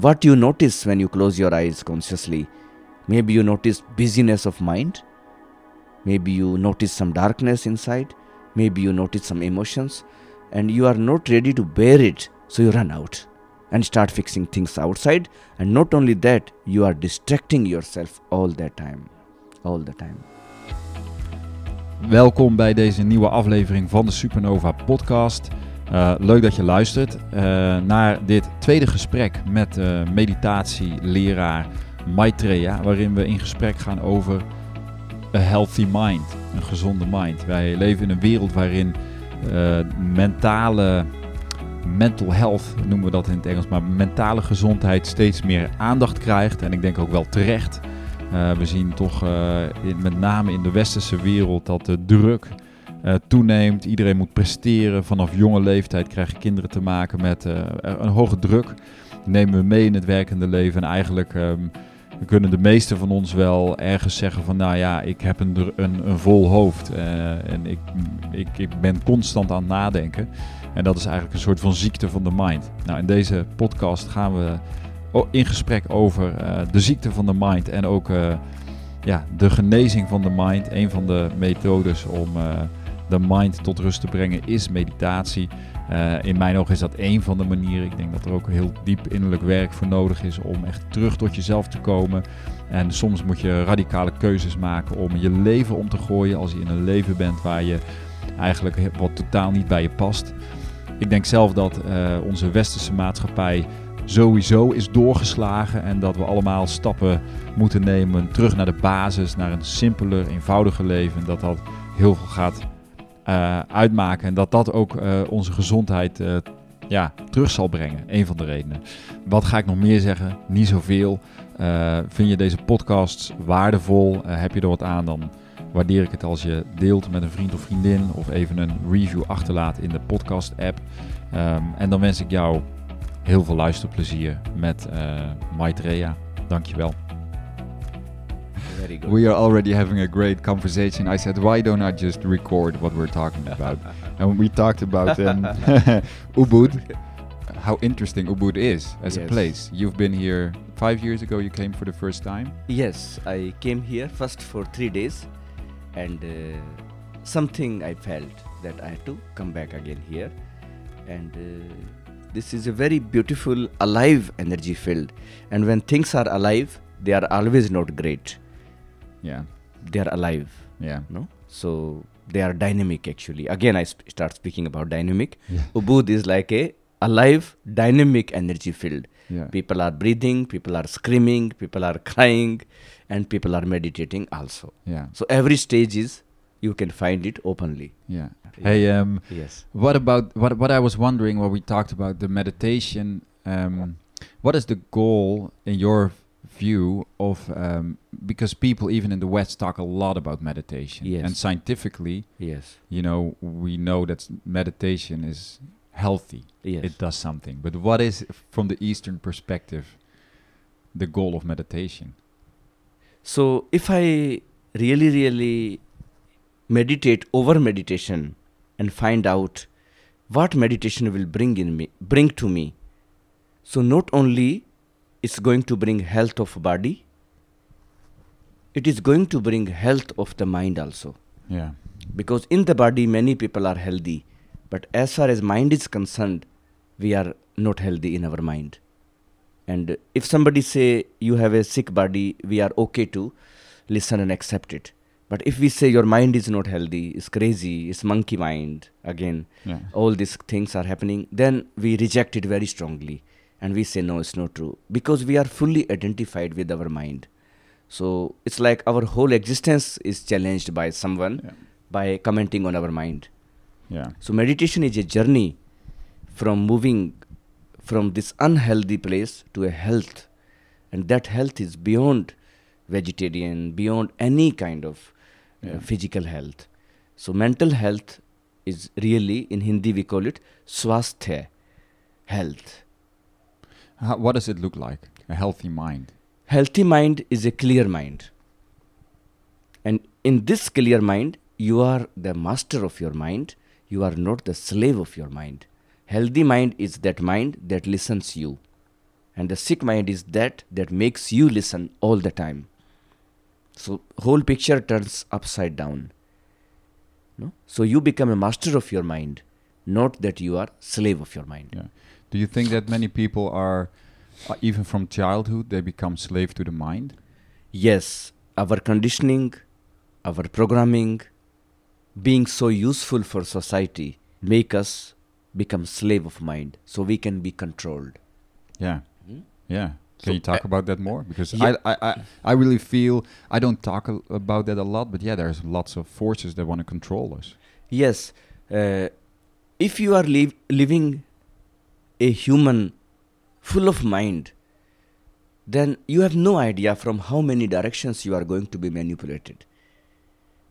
What you notice when you close your eyes consciously? Maybe you notice busyness of mind. Maybe you notice some darkness inside. Maybe you notice some emotions and you are not ready to bear it, so you run out and start fixing things outside. And not only that, you are distracting yourself all the time. All the time. Welkom bij deze nieuwe aflevering van de Supernova Podcast. Uh, leuk dat je luistert uh, naar dit tweede gesprek met uh, meditatieleraar Maitreya, waarin we in gesprek gaan over a healthy mind, een gezonde mind. Wij leven in een wereld waarin mentale, mental health noemen we dat in het Engels, maar mentale gezondheid steeds meer aandacht krijgt. En ik denk ook wel terecht. we zien toch met name in de westerse wereld dat de druk uh, toeneemt. Iedereen moet presteren. Vanaf jonge leeftijd krijg je kinderen te maken met uh, een hoge druk. Nemen we mee in het werkende leven. En eigenlijk um, kunnen de meesten van ons wel ergens zeggen van... nou ja, ik heb een, een, vol hoofd. Uh, en ik, ik, ik ben constant aan het nadenken. En dat is eigenlijk een soort van ziekte van de mind. Nou, in deze podcast gaan we in gesprek over de ziekte van de mind. En ook ja, de genezing van de mind. Een van de methodes om de mind tot rust te brengen is meditatie. Uh, in mijn ogen is dat één van de manieren. Ik denk dat er ook heel diep innerlijk werk voor nodig is om echt terug tot jezelf te komen. En soms moet je radicale keuzes maken om je leven om te gooien als je in een leven bent waar je eigenlijk wat totaal niet bij je past. Ik denk zelf dat uh, onze westerse maatschappij sowieso is doorgeslagen en dat we allemaal stappen moeten nemen terug naar de basis, naar een simpeler, eenvoudiger leven. Dat dat heel veel gaat uh, uitmaken. En dat dat ook uh, onze gezondheid uh, ja, terug zal brengen. Een van de redenen. Wat ga ik nog meer zeggen? Niet zoveel. vind je deze podcasts waardevol? heb je er wat aan? Dan waardeer ik het als je deelt met een vriend of vriendin. Of even een review achterlaat in de podcast app. Um, en dan wens ik jou heel veel luisterplezier met Maitreya. Dankjewel. Very good. We are already having a great conversation. I said, why don't I just record what we're talking about? and we talked about um, Ubud, how interesting Ubud is as yes. a place. You've been here five years ago. You came for the first time. Yes, I came here first for three days, and uh, something I felt that I had to come back again here, and. Uh, this is a very beautiful, alive energy field. And when things are alive, they are always not great yeah. They are alive. Yeah. No? So they are dynamic actually. Again i sp- start speaking about dynamic. Yeah. ubud is like a alive dynamic energy field. Yeah. people are breathing people are screaming people are crying and people are meditating also. Yeah. So every stage is you can find it openly. Yeah. Hey um yes. what about what what i was wondering when we talked about the meditation um what is the goal in your view of um, because people even in the West talk a lot about meditation, yes. and scientifically, yes, you know, we know that meditation is healthy. Yes. it does something. But what is, from the Eastern perspective, the goal of meditation? So, if I really, really meditate over meditation and find out what meditation will bring in me, bring to me. So, not only it's going to bring health of body. It is going to bring health of the mind also. Yeah. Because in the body many people are healthy but as far as mind is concerned we are not healthy in our mind. And if somebody say you have a sick body we are okay to listen and accept it. But if we say your mind is not healthy it's crazy it's monkey mind again yeah. all these things are happening then we reject it very strongly and we say no it's not true because we are fully identified with our mind. So it's like our whole existence is challenged by someone yeah. by commenting on our mind. Yeah. So meditation is a journey from moving from this unhealthy place to a health and that health is beyond vegetarian beyond any kind of uh, Yeah. physical health. So mental health is really in hindi we call it swasthya health How, what does it look like? A healthy mind. Healthy mind is a clear mind. And in this clear mind you are the master of your mind. You are not the slave of your mind. Healthy mind is that mind that listens you. And the sick mind is that that makes you listen all the time. So whole picture turns upside down. No? So you become a master of your mind not that you are slave of your mind. Yeah. Do you think that many people are, uh, even from childhood, they become slave to the mind? yes our conditioning our programming being so useful for society make us become slave of mind so we can be controlled Yeah. Hmm? Yeah. Can So, you talk uh, about that more? Because yeah. I, I, I, I really feel I don't talk a, about that a lot, but yeah, there's lots of forces that want to control us. Yes, uh, if you are liv- living a human full of mind, then you have no idea from how many directions you are going to be manipulated.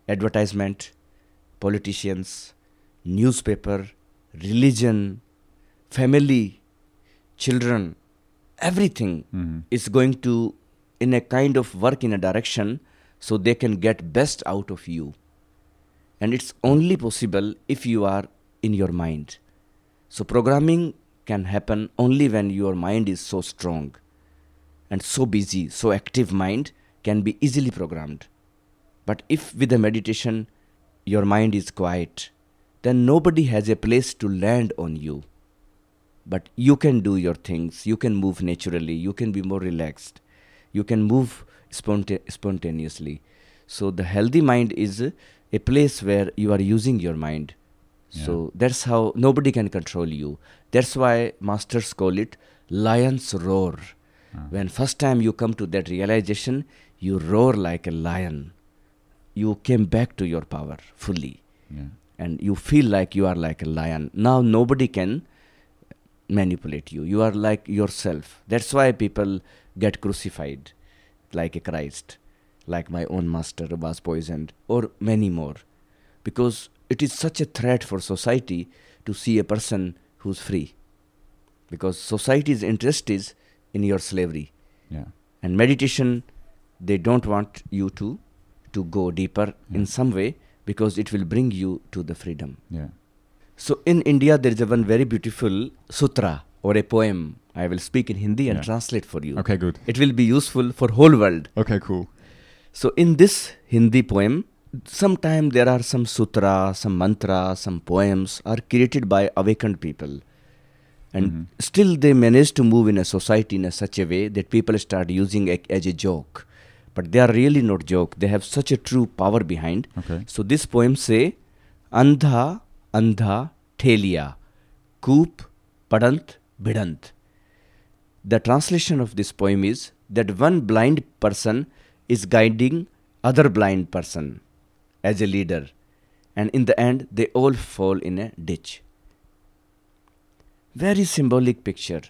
Advertisement, politicians, newspaper, religion, family, children, everything Mhm. is going to in a kind of work in a direction so they can get best out of you and it's only possible if you are in your mind so programming can happen only when your mind is so strong and so busy so active mind can be easily programmed. But if with the meditation your mind is quiet then nobody has a place to land on you. But you can do your things. You can move naturally. You can be more relaxed. You can move sponta- spontaneously. So the healthy mind is a place where you are using your mind so that's how nobody can control you. That's why masters call it lion's roar. Ah. when first time you come to that realization you roar like a lion. You came back to your power fully. Yeah. and you feel like you are like a lion. Now nobody can manipulate you. You are like yourself. That's why people get crucified like a christ like my own master was poisoned or many more. Because it is such a threat for society to see a person who's free because society's interest is in your slavery Yeah. and meditation they don't want you to to go deeper Yeah. in some way because it will bring you to the freedom Yeah. so in india there is a one very beautiful sutra or a poem i will speak in hindi and Yeah. translate for you Okay, good. it will be useful for whole world Okay, cool. so in this hindi poem sometime there are some sutra some mantra some poems are created by awakened people. And Mhm. still they manage to move in a society in a such a way that people start using it as a joke. But they are really not joke. They have such a true power behind. Okay. so this poem say andha andha thelia koop padant bidant. The translation of this poem is that one blind person is guiding other blind person as a leader. And in the end they all fall in a ditch. Very symbolic picture.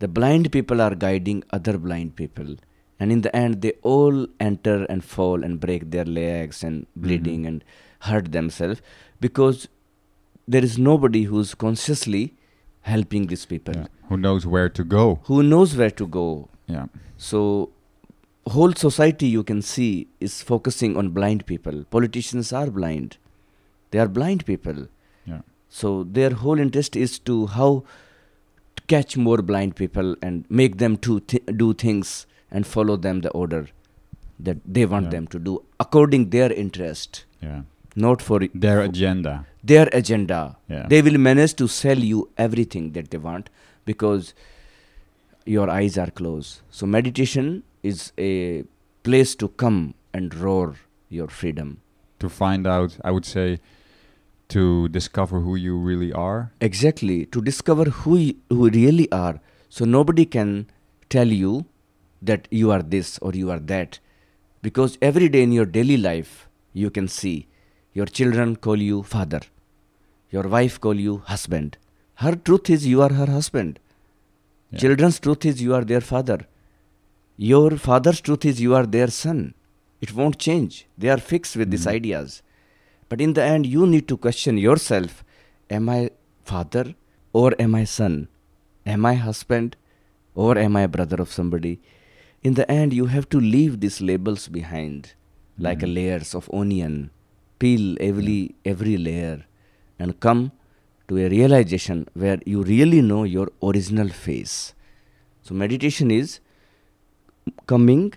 The blind people are guiding other blind people. And in the end they all enter and fall and break their legs and mm-hmm. bleeding and hurt themselves because there is nobody who's consciously helping these people. Yeah. Who knows where to go? who knows where to go. Yeah. so whole society you can see is focusing on blind people politicians are blind they are blind people Yeah. so their whole interest is to how to catch more blind people and make them to th- do things and follow them the order that they want Yeah. them to do according their interest Yeah. not for Their agenda. their agenda Yeah. they will manage to sell you everything that they want because your eyes are closed so meditation is a place to come and roar your freedom. To find out, I would say, to discover who you really are. exactly. To discover who y- who really are. So nobody can tell you that you are this or you are that. Because every day in your daily life you can see your children call you father. Your wife call you husband. Her truth is you are her husband. Yeah. children's truth is you are their father your father's truth is you are their son. It won't change. They are fixed with these Mhm. ideas. But in the end you need to question yourself. Am i father or am i son? Am i husband or am i brother of somebody? In the end you have to leave these labels behind like a Mhm. layers of onion. Peel every every layer and come to a realization where you really know your original face. So meditation is coming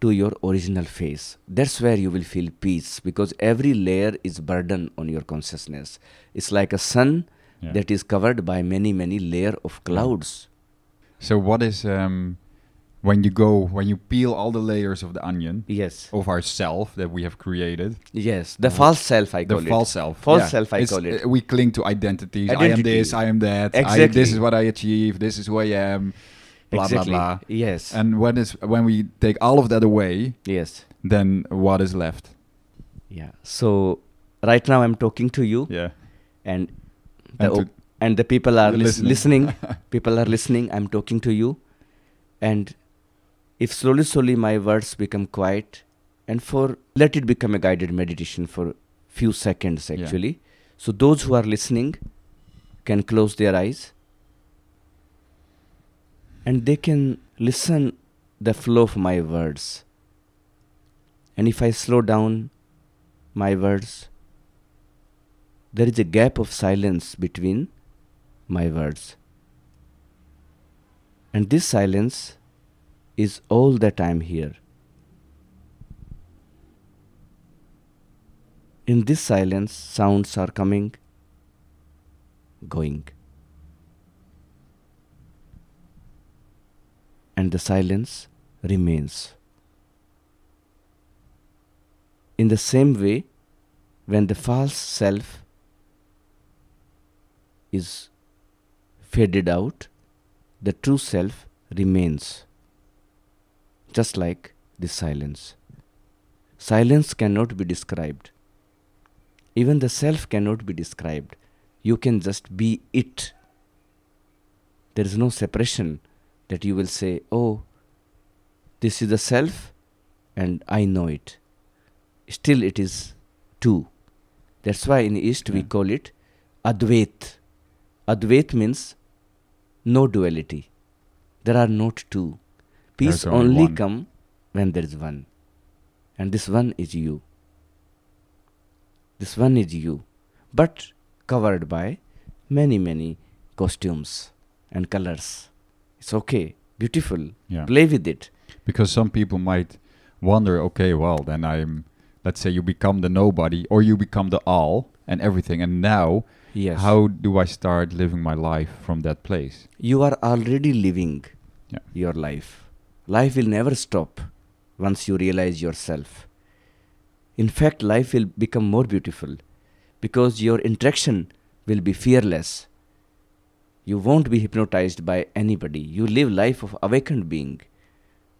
to your original face. That's where you will feel peace because every layer is burden on your consciousness. It's like a sun Yeah. that is covered by many many layer of clouds. So what is um, when you go when you peel all the layers of the onion Yes. of ourself that we have created, Yes. The false self I the call it. false self, False yeah. self, I It's- call it. uh, we cling to identities. I am this. I am that. I, Exactly. this is what I achieve. This is who I am. Blah exactly. blah blah. Yes. And when is when we take all of that away, yes. then what is left? Yeah. So right now I'm talking to you Yeah. and the And and the people are lis- listening. listening. people are listening. I'm talking to you, and if slowly, slowly my words become quiet, and for let it become a guided meditation for few seconds actually. Yeah. actually. So those who are listening can close their eyes, and they can listen the flow of my words. And if I slow down my words, there is a gap of silence between my words. And this silence is all that I am here. In this silence, sounds are coming, going. And the silence remains. In the same way, when the false self is faded out, the true self remains. Just like the silence. Silence cannot be described. Even the self cannot be described. You can just be it. There is no separation that you will say, oh, this is the self and I know it. Still, it is two. That's why in East we call it Advait. Advait means no duality. There are not two. Peace only only one. come when there is one. And this one is you. This one is you. But covered by many, many costumes and colors. It's okay. Beautiful. Yeah. Play with it. Because some people might wonder, okay, well, then I'm, let's say you become the nobody or you become the all and everything. And now, Yes. how do I start living my life from that place? you are already living Yeah. your life. Life will never stop once you realize yourself. In fact, life will become more beautiful because your interaction will be fearless. You won't be hypnotized by anybody. You live life of awakened being.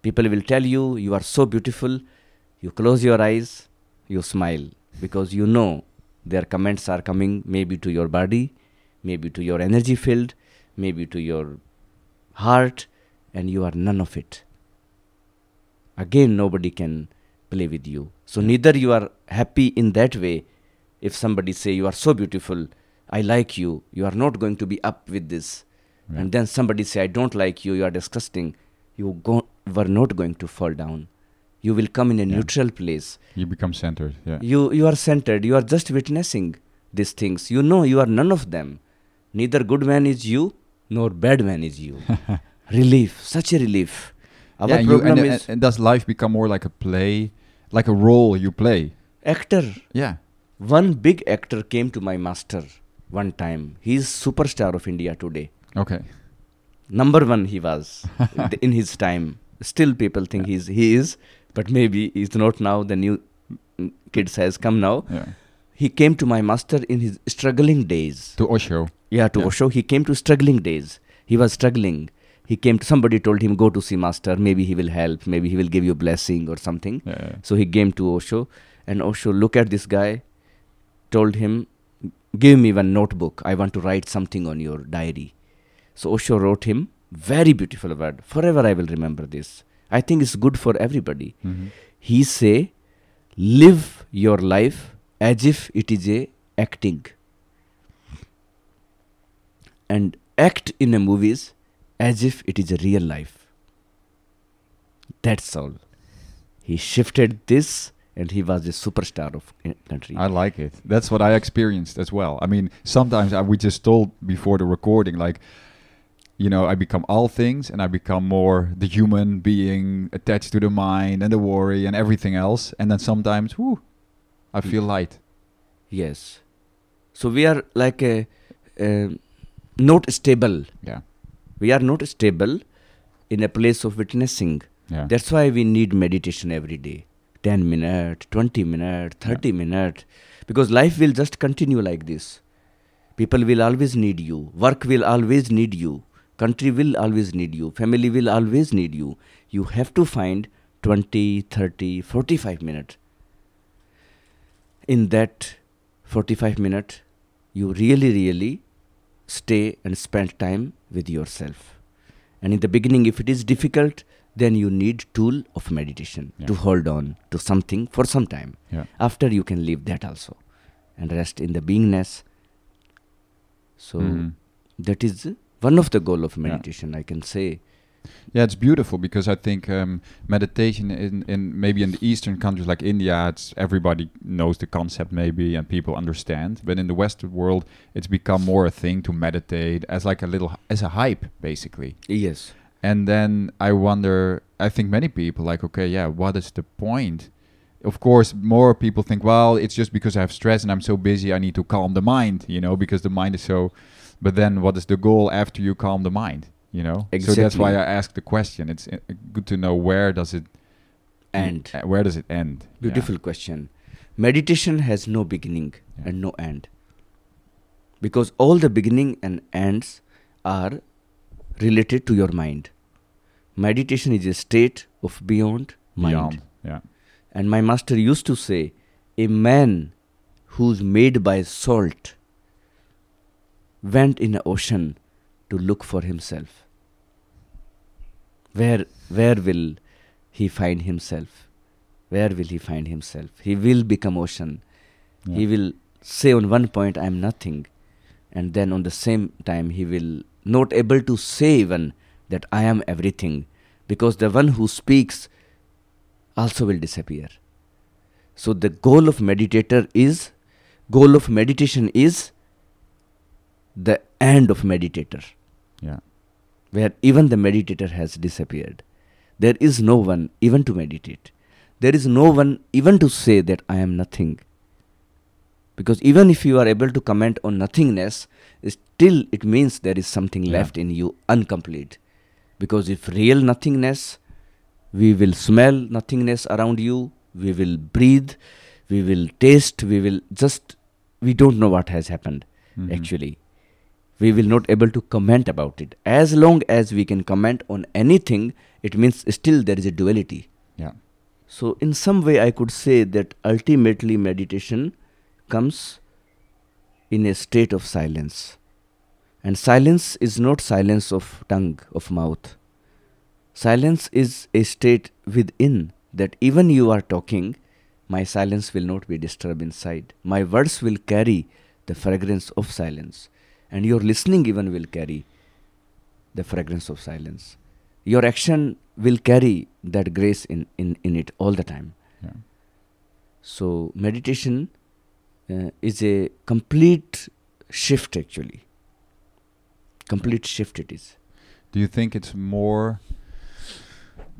People will tell you you are so beautiful. You close your eyes, you smile because you know their comments are coming maybe to your body, maybe to your energy field, maybe to your heart, and you are none of it. Again, nobody can play with you. So neither you are happy in that way. If somebody say you are so beautiful, I like you, you are not going to be up with this. Yeah. And then somebody say I don't like you, you are disgusting. You go, were not going to fall down. You will come in a Yeah. neutral place. You become centered. Yeah. You you are centered. You are just witnessing these things. You know you are none of them. Neither good man is you, nor bad man is you. relief, such a relief. Our Yeah, you, problem and, uh, is and, and does life become more like a play, like a role you play? actor. Yeah. One big actor came to my master one time. He is superstar of India today. Okay. Number one he was in his time. Still people think he's he is, but maybe he's not now. The new kids has come now. Yeah. He came to my master in his struggling days. To Osho. Yeah, to Yeah. Osho. He came to struggling days. He was struggling. He came to somebody told him go to see master. Maybe he will help. Maybe he will give you blessing or something. Yeah. yeah. So he came to Osho, and Osho looked at this guy, told him, "Give me one notebook. I want to write something on your diary." So Osho wrote him very beautiful word. Forever I will remember this. I think it's good for everybody. Mhm. He say, "Live your life as if it is a acting." and act in a movies as if it is a real life. That's all. He shifted this and he was a superstar of country. I like it. That's what I experienced as well. I mean, sometimes I, we just told before the recording, like, you know, I become all things and I become more the human being attached to the mind and the worry and everything else. And then sometimes, whoo, I feel mm. light. Yes. So we are like a, a not stable. Yeah. We are not stable in a place of witnessing. Yeah. That's why we need meditation every day. 10 minute 20 minute 30 minute, Because life will just continue like this. People will always need you. Work will always need you. Country will always need you. Family will always need you. You have to find 20, 30, 45 minutes. In that 45 minutes, you really, really stay and spend time with yourself. And in the beginning, if it is difficult, then you need tool of meditation Yeah. to hold on to something for some time. Yeah. After you can leave that also and rest in the beingness. So Mhm. that is one of the goal of Yeah. meditation, I can say. Yeah, it's beautiful because I think um, meditation in, in maybe in the Eastern countries like India, it's everybody knows the concept maybe and people understand. But in the Western world, it's become more a thing to meditate as like a little as a hype basically. Yes. And then I wonder, I think many people like, okay, yeah, what is the point? Of course, more people think, well, it's just because I have stress and I'm so busy, I need to calm the mind, you know, because the mind is so. But then, what is the goal after you calm the mind? You know, exactly. so that's why I asked the question. It's uh, good to know where does it end? uh, where does it end? Yeah. beautiful question. Meditation has no beginning Yeah. and no end. Because all the beginning and ends are related to your mind. Meditation is a state of beyond mind. Beyond, yeah, And my master used to say, a man who's made by salt went in the ocean to look for himself. Where, where will he find himself? Where will he find himself? He will become ocean. He will say on one point, I am nothing. And then on the same time, he will not able to say even that I am everything. Because the one who speaks also will disappear. So the goal of meditator is, goal of meditation is the end of meditator, yeah, where even the meditator has disappeared. There is no one even to meditate. There is no one even to say that I am nothing. Because even if you are able to comment on nothingness, still it means there is something Yeah. left in you incomplete. Because if real nothingness, we will smell nothingness around you, we will breathe, we will taste, we will just, we don't know what has happened Mhm. actually. We will not able to comment about it. As long as we can comment on anything, it means still there is a duality. yeah, So, in some way, I could say that ultimately meditation comes in a state of silence. And silence is not silence of tongue, of mouth. Silence is a state within that even you are talking, my silence will not be disturbed inside. My words will carry the fragrance of silence. And your listening even will carry the fragrance of silence. Your action will carry that grace in, in, in it all the time. yeah. So, meditation uh, is a complete shift actually. Complete shift it is. Do you think it's more?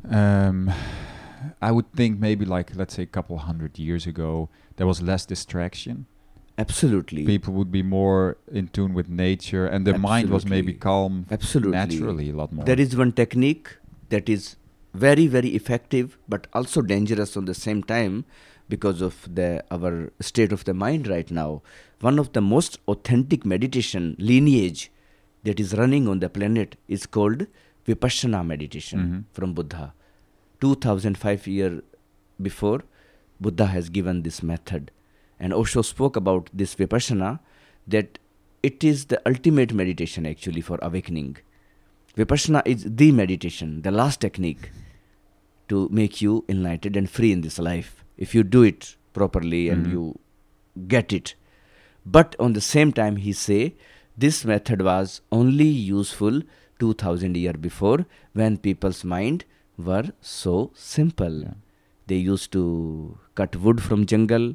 Um, I would think maybe like let's say a couple hundred years ago there was less distraction. Absolutely. People would be more in tune with nature, and the mind was maybe calm Absolutely. naturally a lot more. There is one technique that is very, very effective but also dangerous on the same time because of the our state of the mind right now. One of the most authentic meditation lineage that is running on the planet is called Vipassana meditation Mhm. from Buddha. 2005 year before, Buddha has given this method. And Osho spoke about this Vipassana that it is the ultimate meditation actually for awakening. Vipassana is the meditation, the last technique to make you enlightened and free in this life. If you do it properly and Mhm. you get it. But on the same time, he say this method was only useful 2000 year before when people's mind were so simple. Yeah. They used to cut wood from jungle,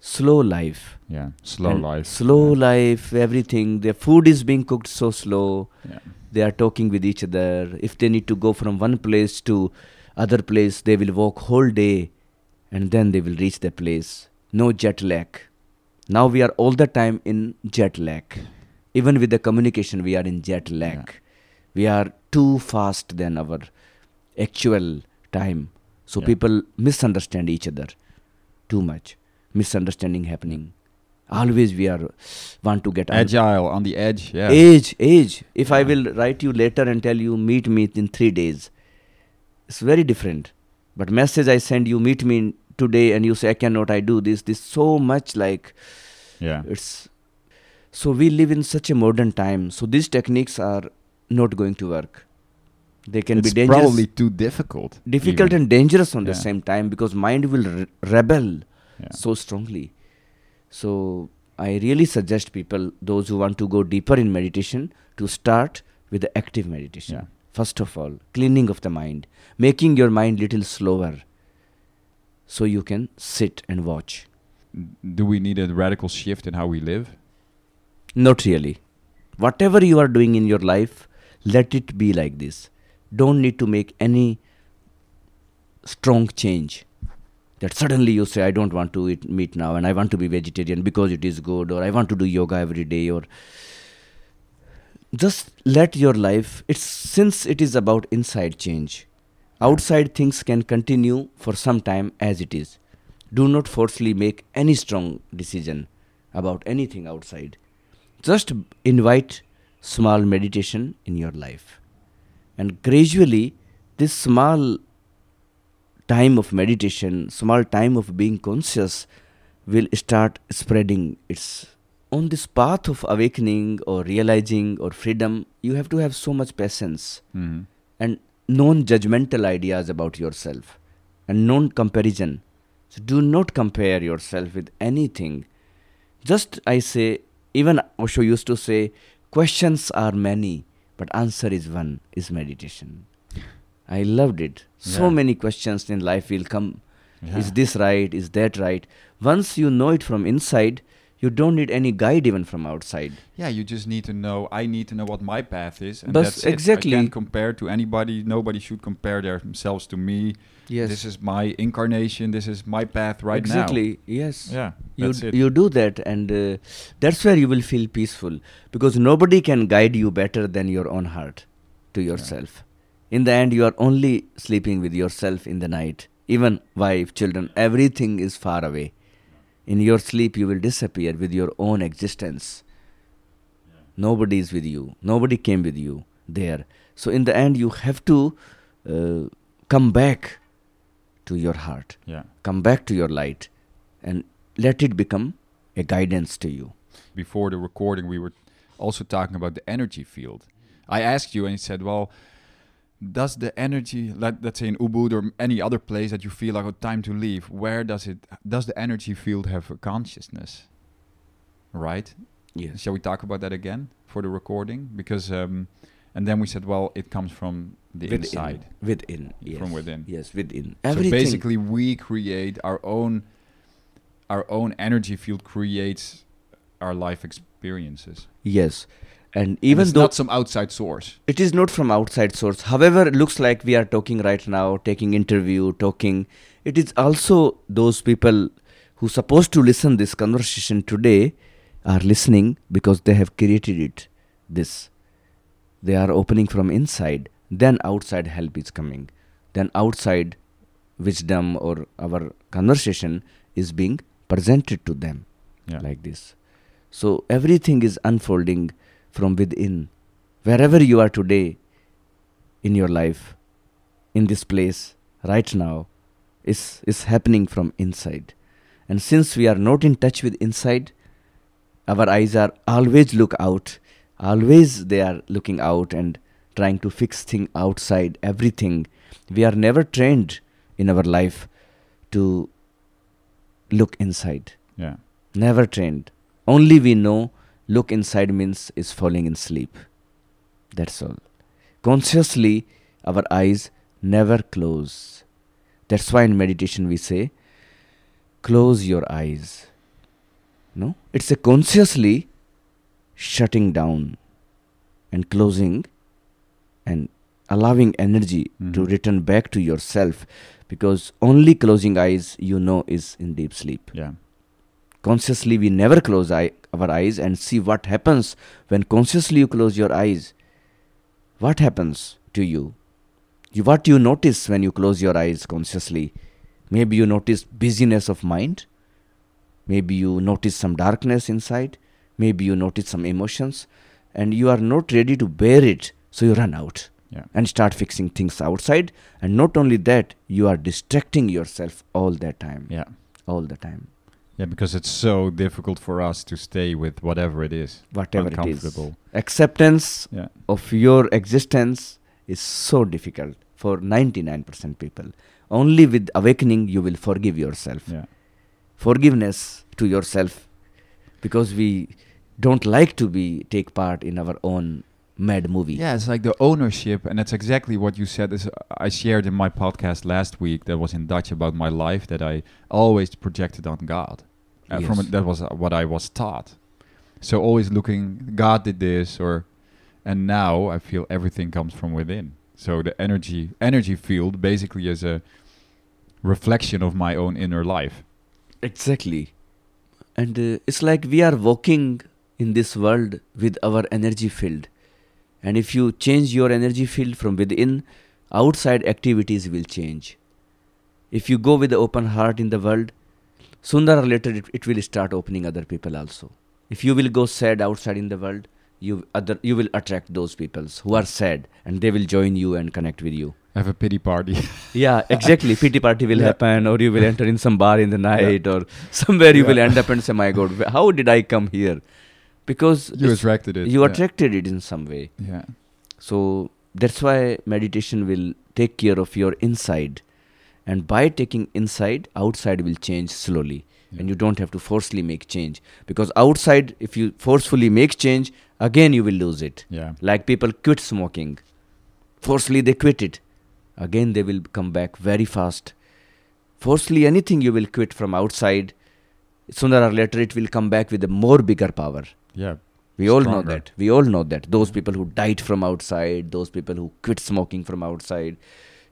slow life. Yeah, slow And life. Slow Yeah. life, everything. their food is being cooked so slow. Yeah. They are talking with each other. If they need to go from one place to other place, they will walk whole day and then they will reach the place. No jet lag. Now we are all the time in jet lag. Even with the communication, we are in jet lag. Yeah. We are too fast than our actual time. So Yeah. people misunderstand each other too much. Misunderstanding happening. Always we are want to get Agile on the edge. Yeah. age age if i will write you later and tell you meet me in 3 days it's very different but message i send you meet me in today and you say i cannot i do this this so much like yeah. it's so we live in such a modern time so these techniques are not going to work they can it's be dangerous probably too difficult. difficult even. and dangerous on the same time because mind will re- rebel Yeah. so strongly so i really suggest people those who want to go deeper in meditation to start with the active meditation Yeah. first of all cleaning of the mind making your mind little slower so you can sit and watch. Do we need a radical shift in how we live? not really. Whatever you are doing in your life let it be like this. Don't need to make any strong change. That suddenly you say i don't want to eat meat now and i want to be vegetarian because it is good or i want to do yoga every day or just let your life it's since it is about inside change outside things can continue for some time as it is. Do not forcefully make any strong decision about anything outside. Just invite small meditation in your life. And gradually this small time of meditation small time of being conscious will start spreading its on this path of awakening or realizing or freedom you have to have so much patience. Hmm and non-judgmental ideas about yourself and non-comparison so do not compare yourself with anything. Just i say even osho used to say questions are many but answer is one is meditation. I loved it. So Yeah. many questions in life will come. Yeah. is this right? Is that right? Once you know it from inside you don't need any guide even from outside Yeah, you just need to know. I need to know what my path is, and Bas- that's it. exactly. I can't compare to anybody. Nobody should compare themselves to me. yes This is my incarnation. This is my path right now. exactly yes. Yeah, you d- it. you do that and uh, that's where you will feel peaceful because nobody can guide you better than your own heart to yourself in the end you are only sleeping with yourself in the night even wife children everything is far away in your sleep you will disappear with your own existence nobody is with you nobody came with you there so in the end you have to uh, come back to your heart yeah. come back to your light and let it become a guidance to you. Before the recording, we were also talking about the energy field. I asked you, and you said, "Well, does the energy, let, let's say in Ubud or any other place that you feel like oh, time to leave, where does it? Does the energy field have a consciousness? Right? Yes. Shall we talk about that again for the recording? Because, um, and then we said, well, it comes from the within, inside, Within. Yes. from within. Yes, within. Everything. So basically, we create our own, our own energy field creates our life experiences. Yes. And And even it's though not some outside source. it is not from outside source, however, it looks like we are talking right now, taking interview, talking. It is also those people who supposed to listen this conversation today are listening because they have created it. This. They are opening from inside. Then outside help is coming. Then outside wisdom or our conversation is being presented to them Yeah. like this. So everything is unfolding from within. Wherever you are today in your life, in this place, right now, is, is happening from inside. And since we are not in touch with inside, our eyes are always look out, always they are looking out and trying to fix thing outside, everything. We are never trained in our life to look inside. yeah. Never trained. Only we know look inside means is falling in sleep. That's all. Consciously, our eyes never close. That's why in meditation we say, close your eyes. No? It's a consciously shutting down and closing and allowing energy to Mhm. return back to yourself because only closing eyes you know is in deep sleep Yeah. consciously we never close eye, our eyes and see what happens when consciously you close your eyes. What happens to you? You what you notice when you close your eyes consciously? Maybe you notice busyness of mind. Maybe you notice some darkness inside. Maybe you notice some emotions and you are not ready to bear it so you run out Yeah. and start fixing things outside. And not only that you are distracting yourself all that time. Yeah. all the time Yeah, because it's so difficult for us to stay with whatever it is. whatever it is acceptance Yeah. of your existence is so difficult for 99% people only with awakening you will forgive yourself Yeah. forgiveness to yourself because we don't like to be take part in our own mad movie Yeah, it's like the ownership, and that's exactly what you said. Is I shared in my podcast last week that was in Dutch about my life that I always projected on God. Uh, From it, that was uh, what I was taught. So always looking, God did this, or, and now I feel everything comes from within. So the energy energy field basically is a reflection of my own inner life. Exactly. And uh, it's like we are walking in this world with our energy field. And if you change your energy field from within, outside activities will change. If you go with the open heart in the world, sooner or later it, it will start opening other people also. If you will go sad outside in the world, you other you will attract those peoples who are sad and they will join you and connect with you. Have a pity party. Yeah, exactly. pity party will Yeah. happen, or you will enter in some bar in the night, or somewhere you will end up and say, "My God, how did I come here?" Because you attracted it. you yeah. attracted it in some way. Yeah. So that's why meditation will take care of your inside, and by taking inside, outside will change slowly, Yeah. and you don't have to forcefully make change. Because outside, if you forcefully make change, again you will lose it. Yeah. Like people quit smoking. Forcefully they quit it. Again they will come back very fast. Forcefully anything you will quit from outside, sooner or later it will come back with a more bigger power. Yeah. We all know that. We all know that. Those people who died from outside, those people who quit smoking from outside.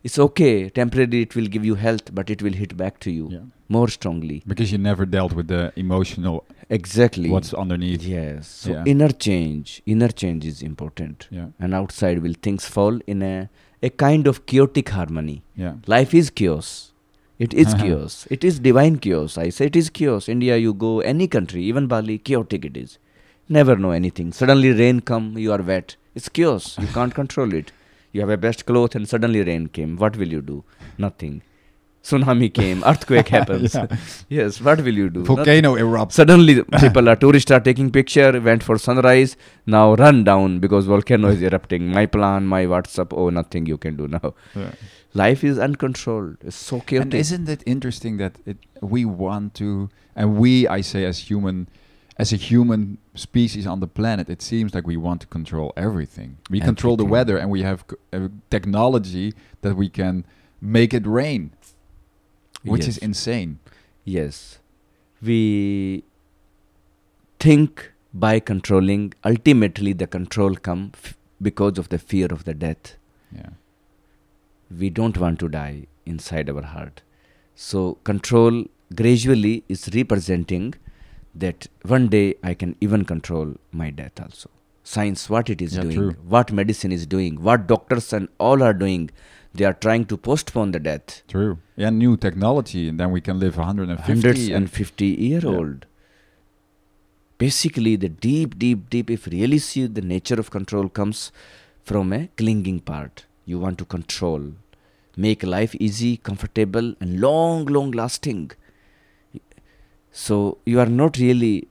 It's okay. Temporarily it will give you health, but it will hit back to you Yeah. more strongly. Because you never dealt with the emotional Exactly. what's underneath. Yes. So Yeah. inner change, inner change is important. Yeah. and outside will things fall in a, a kind of chaotic harmony. Yeah. Life is chaos. It is uh-huh. chaos. It is divine chaos. I say it is chaos. India, you go any country, even Bali, chaotic it is. Never know anything. Suddenly rain come, you are wet. It's chaos. You can't control it. You have a best cloth and suddenly rain came. What will you do? Nothing. Tsunami came. Earthquake happens. Yeah. yes. What will you do? Volcano erupts. Suddenly, people are tourists are taking picture. Went for sunrise. Now run down because volcano is erupting. My plan, my WhatsApp. Oh, nothing you can do now. Yeah. Life is uncontrolled. It's so chaotic. And isn't it interesting that it, we want to, and we, I say, as human, as a human species on the planet, it seems like we want to control everything. We control the weather, and we have c- uh, technology that we can make it rain, which is insane. Yes. We think by controlling, ultimately the control come f- because of the fear of the death. Yeah. We don't want to die inside our heart. So control gradually is representing that one day I can even control my death also. Science, what it is Yeah, doing, true. what medicine is doing, what doctors and all are doing, they are trying to postpone the death. True. Yeah, new technology, and then we can live 150. hundreds and and 50 year Yeah. old basically the deep deep deep if really see the nature of control comes from a clinging part you want to control make life easy comfortable and long long lasting so you are not really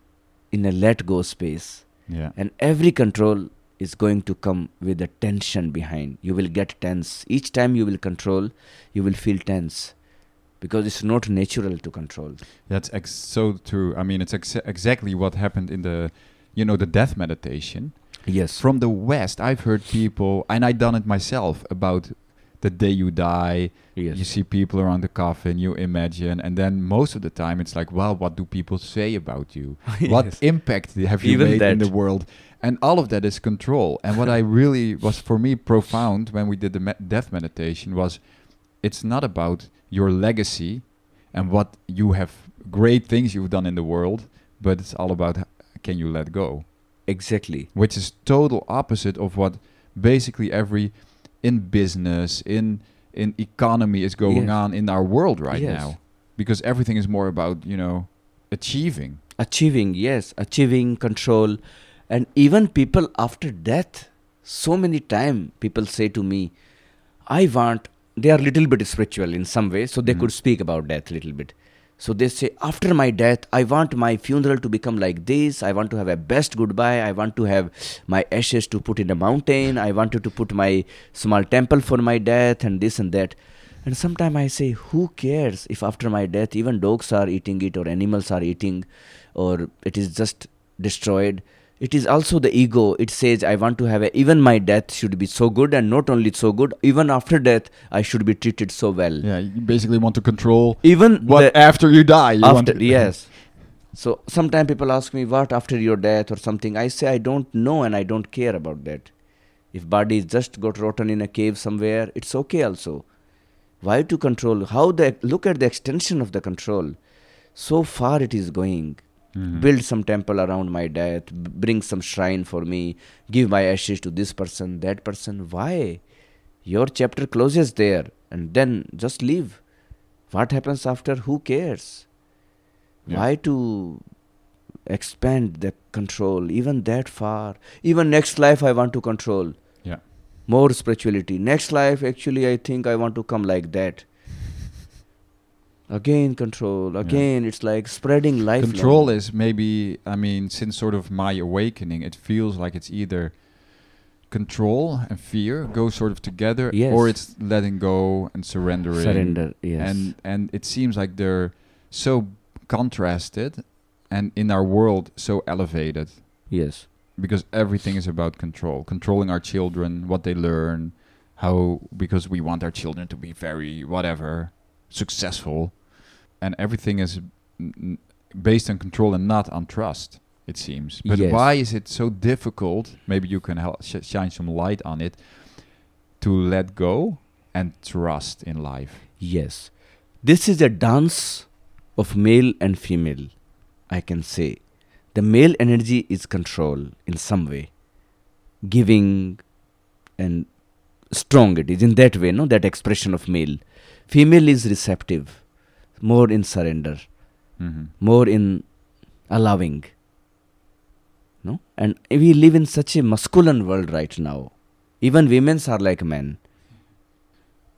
in a let go space yeah. and every control is going to come with a tension behind you will get tense each time you will control you will feel tense because it's not natural to control That's ex- so true. I mean, it's ex- exactly what happened in the, you know, the death meditation. yes From the West, I've heard people, and I've done it myself, about the day you die, Yes. you see people around the coffin, you imagine, and then most of the time it's like, well, what do people say about you? What impact have you Even made in the world? And all of that is control. And what I really was for me profound when we did the me- death meditation was, it's not about your legacy and what you have great things you've done in the world, but it's all about h- can you let go, Exactly. which is total opposite of what basically every in business in in economy is going Yes. on in our world right Yes. now, because everything is more about you know achieving. Achieving, yes, achieving control. And even people after death, so many time people say to me, I want, they are little bit spiritual in some way, so they Mhm. could speak about death a little bit. So they say, after my death, I want my funeral to become like this. I want to have a best goodbye. I want to have my ashes to put in a mountain. I wanted to put my small temple for my death and this and that. And sometimes I say, who cares if after my death even dogs are eating it or animals are eating or it is just destroyed? It is also the ego. It says, I want to have a, even my death should be so good and not only so good, even after death, I should be treated so well. Yeah, you basically want to control Even what the- after you die. You want after to- yes so sometimes people ask me what after your death or something i say i don't know and i don't care about that if body just got rotten in a cave somewhere it's okay also why to control how the look at the extension of the control so far it is going Mhm. build some temple around my death. B- bring some shrine for me. Give my ashes to this person that person. Why? Your chapter closes there. And then just leave. What happens after? Who cares? Yeah. why to expand the control even that far? Even next life i want to control. Yeah. more spirituality. Next life actually i think i want to come like that again control. Again it's like spreading life Control is maybe, I mean, since sort of my awakening, it feels like it's either control and fear go sort of together, Yes. or it's letting go and surrendering. surrender yes. And and it seems like they're so contrasted, and in our world so elevated. Yes. Because everything is about control, controlling our children, what they learn, how because we want our children to be very whatever successful, and everything is based on control and not on trust. It seems, but Yes. why is it so difficult? Maybe you can help sh- shine some light on it to let go and trust in life. Yes. This is a dance of male and female, I can say. The male energy is control in some way, giving and strong it is in that way, no? That expression of male. Female is receptive, more in surrender, hmm more in allowing. No? And we live in such a masculine world right now. Even women's are like men.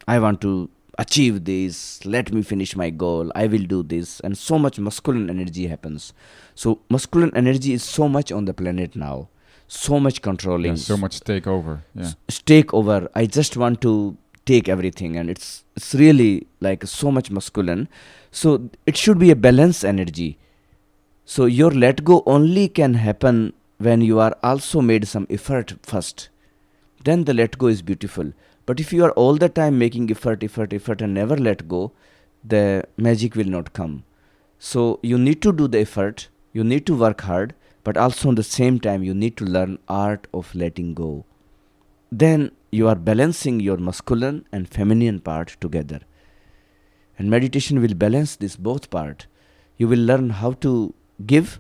I want to achieve this, let me finish my goal, I will do this. And so much masculine energy happens. So, masculine energy is so much on the planet now, so much controlling, Yeah, so much take over. Yeah. s- take over. I just want to take everything, and it's it's really like so much masculine. So it should be a balanced energy. So your let go only can happen when you are also made some effort first. Then the let go is beautiful. But if you are all the time making effort, effort, effort, and never let go, the magic will not come. So you need to do the effort. You need to work hard, but also at the same time you need to learn art of letting go then you are balancing your masculine and feminine part together. And meditation will balance this both part. You will learn how to give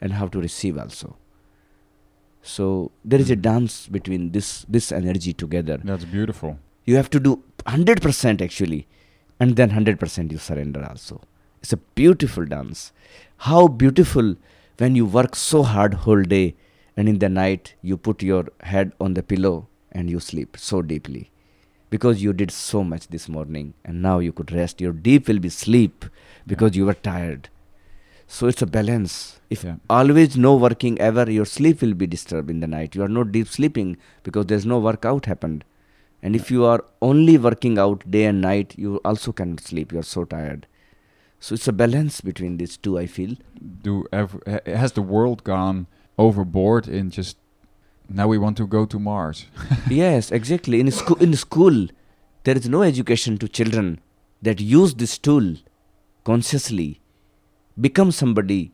and how to receive also. So there is a Mhm. dance between this this energy together. That's beautiful. you have to do 100% actually and then 100% you surrender also. It's a beautiful dance. How beautiful when you work so hard whole day and in the night you put your head on the pillow and you sleep so deeply. Because you did so much this morning and now you could rest. Your deep will be sleep because you were tired. So it's a balance. If Yeah. always no working ever your sleep will be disturbed in the night. You are not deep sleeping because there's no workout happened. And if you are only working out day and night you also cannot sleep. You are so tired. So it's a balance between these two i feel. Do ever has the world gone overboard in just now we want to go to Mars? yes exactly in school in school there is no education to children that use this tool consciously, become somebody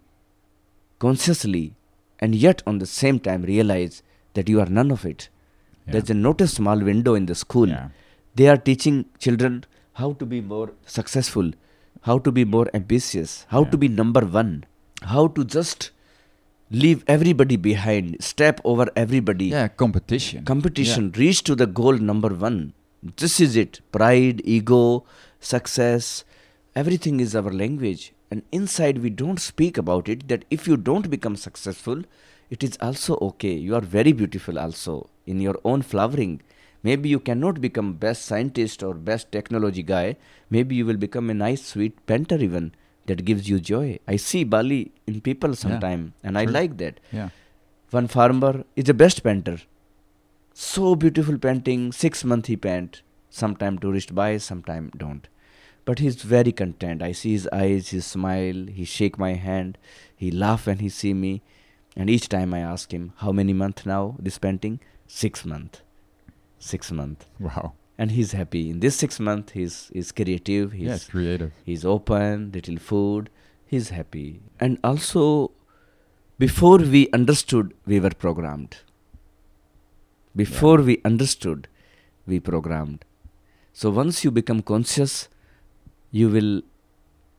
consciously, and yet on the same time realize that you are none of it. Yeah. There's a not a small window in the school. Yeah. They are teaching children how to be more successful, how to be more ambitious, how to be number one, how to just leave everybody behind, step over everybody. Yeah, competition. Competition, reach to the goal number one. This is it. Pride, ego, success, everything is our language. And inside, we don't speak about it that if you don't become successful, it is also okay. You are very beautiful also in your own flowering. Maybe you cannot become best scientist or best technology guy. Maybe you will become a nice, sweet painter even that gives you joy. I see Bali in people sometime, and I like that. Yeah. One farmer is the best painter. So beautiful painting, six month he paint. Sometime tourist buy, sometime don't. But he's very content. I see his eyes, his smile, he shake my hand, he laugh when he see me. And each time I ask him, how many month now this painting? Six month. Six month. Wow. And he's happy. In this six month he's he's creative, he's yeah, creative. he's open, little food, he's happy. And also, before we understood, we were programmed. Before we understood, we programmed. So once you become conscious, you will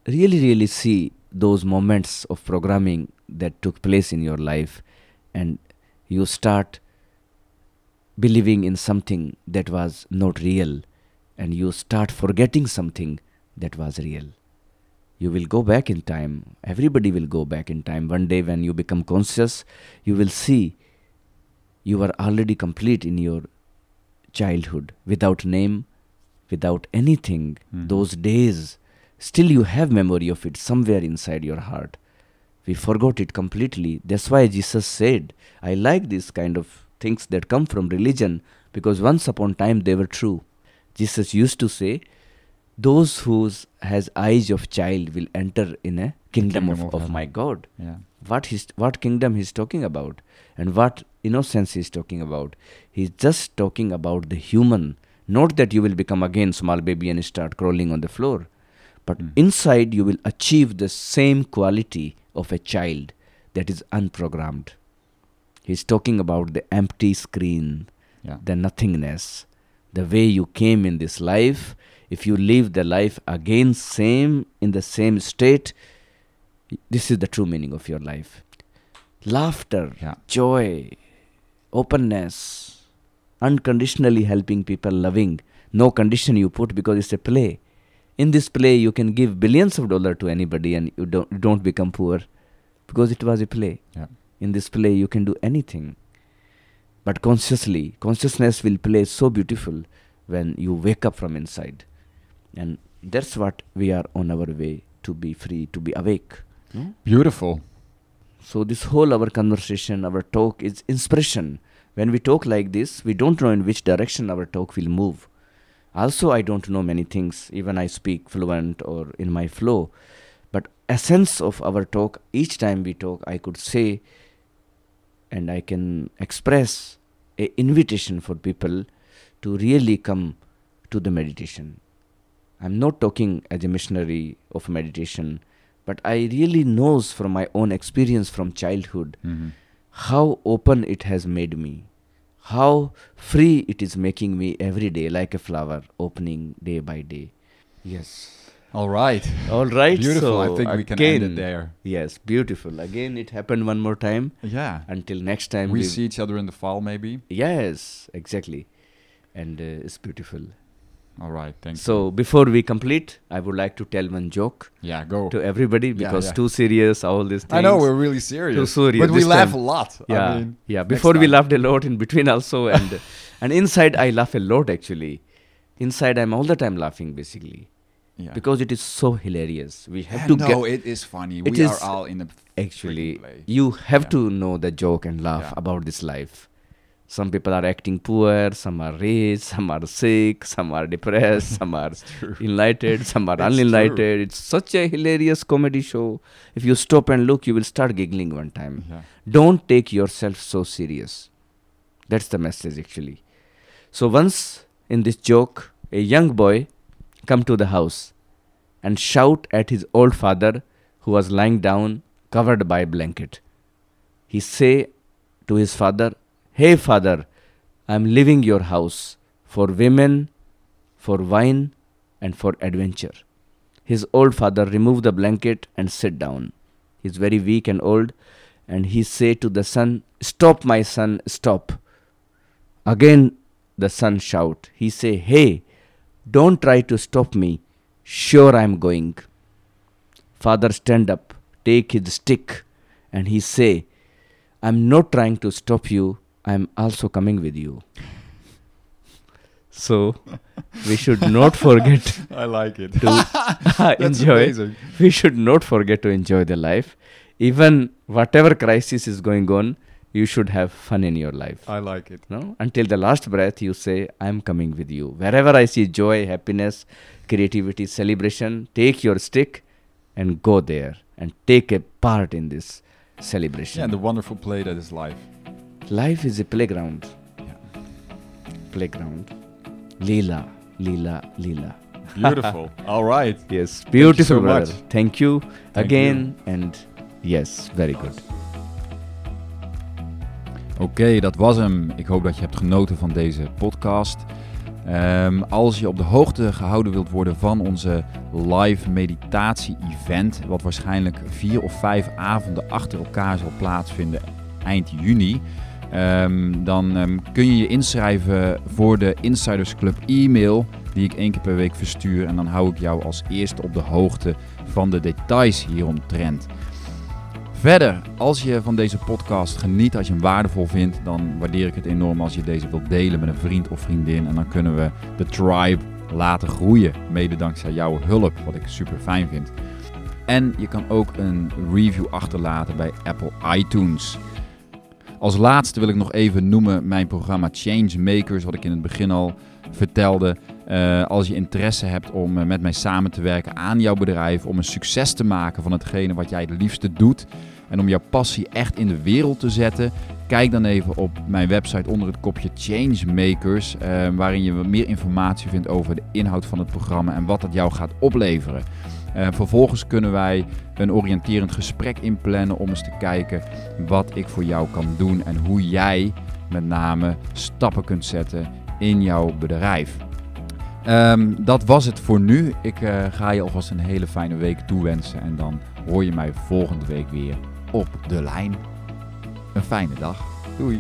really, really see those moments of programming that took place in your life, and you start believing in something that was not real, and you start forgetting something that was real. You will go back in time. Everybody will go back in time. One day, when you become conscious, you will see you are already complete in your childhood without name, without anything. Mhm. Those days, still you have memory of it somewhere inside your heart. We forgot it completely. That's why Jesus said, I like this kind of things that come from religion because once upon time they were true. Jesus used to say, those whose has eyes of child will enter in a kingdom, Kingdom of, of of my God Yeah. what he's, what kingdom he's talking about and what innocence he's talking about he's just talking about the human not that you will become again small baby and start crawling on the floor but Mm. inside you will achieve the same quality of a child that is unprogrammed he's talking about the empty screen Yeah. the nothingness the way you came in this life if you live the life again same in the same state this is the true meaning of your life laughter Yeah. joy openness unconditionally helping people loving no condition you put because it's a play in this play you can give billions of dollars to anybody and you don't, you don't become poor because it was a play Yeah. In this play you can do anything. But consciously consciousness will play so beautiful when you wake up from inside. And that's what we are on our way to be free to be awake. No? Beautiful. so this whole our conversation our talk is inspiration. When we talk like this we don't know in which direction our talk will move. Also i don't know many things. Even i speak fluent or in my flow. But essence of our talk each time we talk i could say and i can express a invitation for people to really come to the meditation. I'm not talking as a missionary of meditation but i really knows from my own experience from childhood hmm how open it has made me how free it is making me every day like a flower opening day by day. Yes All right. all right Beautiful. so I think we can end it there. yes beautiful again it happened one more time Yeah. until next time we see each other in the fall, maybe. yes exactly and uh, it's beautiful All right. Thanks. so before we complete i would like to tell one joke yeah, go. to everybody because yeah. too serious all these things I know we're really serious, Too serious but we laugh time. a lot. yeah I mean, yeah before we laughed a lot in between also and and inside i laugh a lot actually inside i'm all the time laughing basically yeah. because it is so hilarious. We have Yeah, to no, get it is funny. It we is are all in a actually you have Yeah. to know the joke and laugh about this life. Some people are acting poor some are rich some are sick some are depressed some are enlightened some are unenlightened. It's such a hilarious comedy show. If you stop and look you will start giggling one time. Don't take yourself so serious. That's the message actually. So once in this joke a young boy come to the house and shout at his old father who was lying down covered by a blanket. He say to his father, Hey father, I am leaving your house for women, for wine, and for adventure. His old father remove the blanket and sit down. He is very weak and old, and he say to the son, Stop, my son, stop. Again the son shout. He say, Hey, don't try to stop me. Sure I am going. Father stand up, take his stick, and he say, I am not trying to stop you. I am also coming with you. So we should not forget I like it. to enjoy. We should not forget to enjoy the life. Even whatever crisis is going on, you should have fun in your life. I like it. No? Until the last breath, you say, I am coming with you. Wherever I see joy, happiness, creativity, celebration, take your stick and go there and take a part in this celebration. Yeah, and the wonderful play that is life. Life is a playground. Yeah. Playground. Leela, Leela, Leela. Beautiful. All right. Yes, beautiful, so brother. much. Thank you Thank again. And yes, very good. Oké, dat was hem. Ik hoop dat je hebt genoten van deze podcast. Ehm, als je op de hoogte gehouden wilt worden van onze live meditatie-event, wat waarschijnlijk vier of vijf avonden achter elkaar zal plaatsvinden eind juni, ehm, dan ehm, kun je je inschrijven voor de Insiders Club e-mail die ik één keer per week verstuur. En dan hou ik jou als eerste op de hoogte van de details hieromtrent. Verder, als je van deze podcast geniet, als je hem waardevol vindt, dan waardeer ik het enorm als je deze wilt delen met een vriend of vriendin. En dan kunnen we de tribe laten groeien, mede dankzij jouw hulp, wat ik super fijn vind. En je kan ook een review achterlaten bij Apple iTunes. Als laatste wil ik nog even noemen mijn programma Changemakers, wat ik in het begin al vertelde. Eh, als je interesse hebt om eh, met mij samen te werken aan jouw bedrijf, om een succes te maken van hetgene wat jij het liefste doet en om jouw passie echt in de wereld te zetten, kijk dan even op mijn website onder het kopje Changemakers, eh, waarin je meer informatie vindt over de inhoud van het programma en wat dat jou gaat opleveren. Vervolgens kunnen wij een oriënterend gesprek inplannen om eens te kijken wat ik voor jou kan doen en hoe jij met name stappen kunt zetten in jouw bedrijf. Ehm, dat was het voor nu. Ik eh, ga je alvast een hele fijne week toewensen en dan hoor je mij volgende week weer op de lijn. Een fijne dag. Doei.